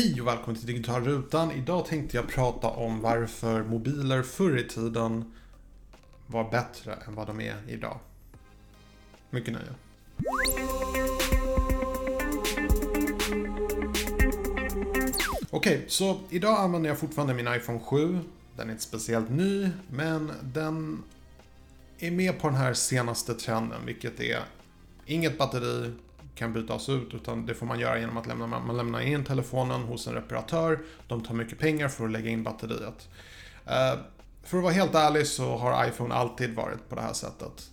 Hej och välkommen till Digitalrutan! Idag tänkte jag prata om varför mobiler förr i tiden var bättre än vad de är idag. Mycket nöje. Okej, så idag använder jag fortfarande min iPhone 7. Den är inte speciellt ny, men den är med på den här senaste trenden, vilket är inget batteri kan bytas ut, utan det får man göra genom att lämna, man lämnar in telefonen hos en reparatör. De tar mycket pengar för att lägga in batteriet. Eh, för att vara helt ärlig så har iPhone alltid varit på det här sättet.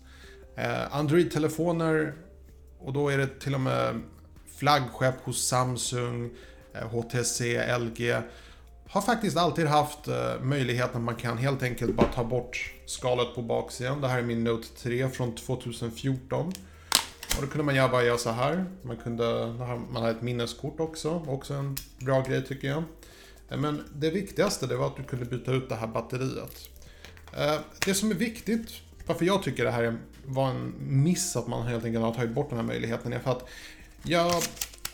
Eh, Android-telefoner, och då är det till och med flaggskepp hos Samsung, eh, HTC, LG, har faktiskt alltid haft möjligheten att man kan helt enkelt bara ta bort skalet på baksidan. Det här är min Note 3 från 2014. Och då kunde man bara göra så här. Man kunde, man hade ett minneskort också, också en bra grej tycker jag. Eh, men det viktigaste det var att du kunde byta ut det här batteriet. Eh, det som är viktigt, varför jag tycker det här var en miss att man helt enkelt har tagit bort den här möjligheten, är för att jag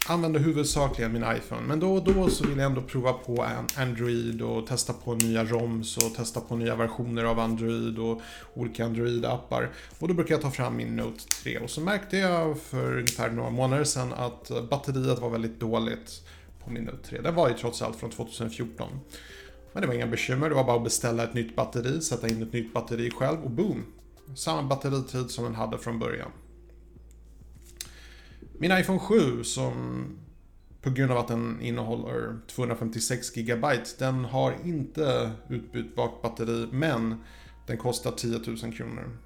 använder huvudsakligen min iPhone. Men då och då så vill jag ändå prova på Android och testa på nya ROMs och testa på nya versioner av Android och olika Android-appar. Och då brukar jag ta fram min Note 3 och så märkte jag för ungefär några månader sedan att eh, batteriet var väldigt dåligt på min Note 3. Den var ju trots allt från 2014. Men det var inga bekymmer, det var bara att beställa ett nytt batteri, sätta in ett nytt batteri själv och boom! Samma batteritid som den hade från början. Min iPhone 7 som på grund av att den innehåller 256 GB, den har inte utbytbart batteri, men den kostar 10 000 kronor.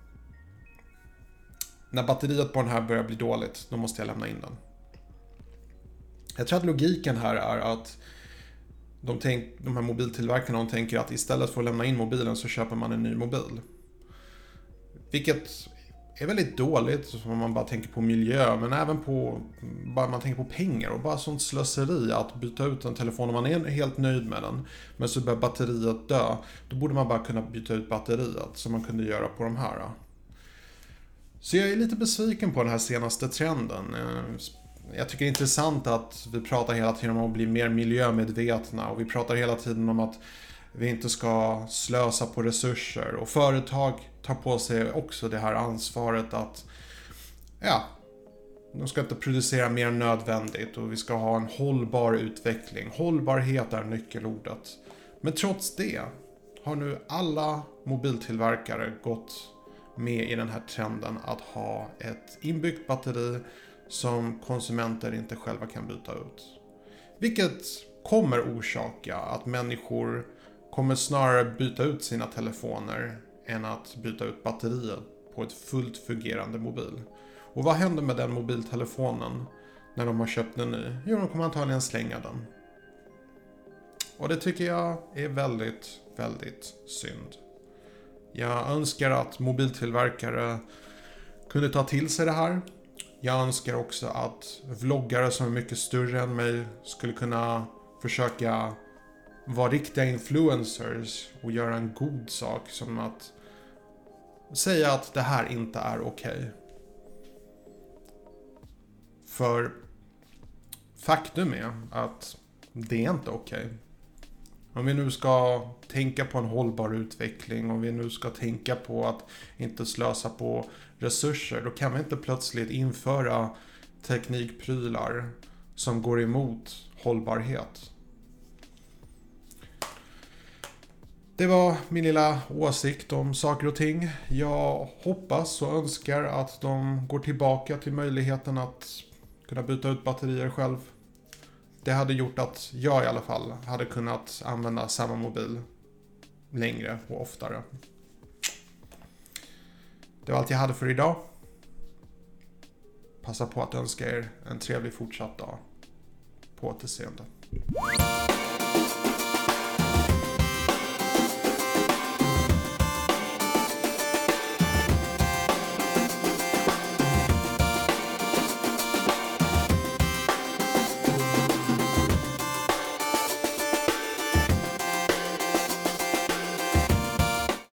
När batteriet på den här börjar bli dåligt, då måste jag lämna in den. Jag tror att logiken här är att de, tänk, de här mobiltillverkarna de tänker att istället för att lämna in mobilen så köper man en ny mobil. Vilket är väldigt dåligt om man bara tänker på miljö, men även på, bara man tänker på pengar och bara sånt slöseri att byta ut en telefon om man är helt nöjd med den, men så börjar batteriet dö. Då borde man bara kunna byta ut batteriet som man kunde göra på de här. Så jag är lite besviken på den här senaste trenden. Jag tycker det är intressant att vi pratar hela tiden om att bli mer miljömedvetna och vi pratar hela tiden om att vi inte ska slösa på resurser och företag tar på sig också det här ansvaret att ja, de ska inte producera mer än nödvändigt och vi ska ha en hållbar utveckling. Hållbarhet är nyckelordet. Men trots det har nu alla mobiltillverkare gått med i den här trenden att ha ett inbyggt batteri som konsumenter inte själva kan byta ut. Vilket kommer orsaka att människor kommer snarare byta ut sina telefoner än att byta ut batteriet på ett fullt fungerande mobil. Och vad händer med den mobiltelefonen när de har köpt en ny? Jo, de kommer antagligen slänga den. Och det tycker jag är väldigt, väldigt synd. Jag önskar att mobiltillverkare kunde ta till sig det här. Jag önskar också att vloggare som är mycket större än mig skulle kunna försöka vara riktiga influencers och göra en god sak som att säga att det här inte är okej. Okay. För faktum är att det är inte okej. Okay. Om vi nu ska tänka på en hållbar utveckling, om vi nu ska tänka på att inte slösa på resurser, då kan vi inte plötsligt införa teknikprylar som går emot hållbarhet. Det var min lilla åsikt om saker och ting. Jag hoppas och önskar att de går tillbaka till möjligheten att kunna byta ut batterier själv. Det hade gjort att jag i alla fall hade kunnat använda samma mobil längre och oftare. Det var allt jag hade för idag. Passa på att önska er en trevlig fortsatt dag. På återseende.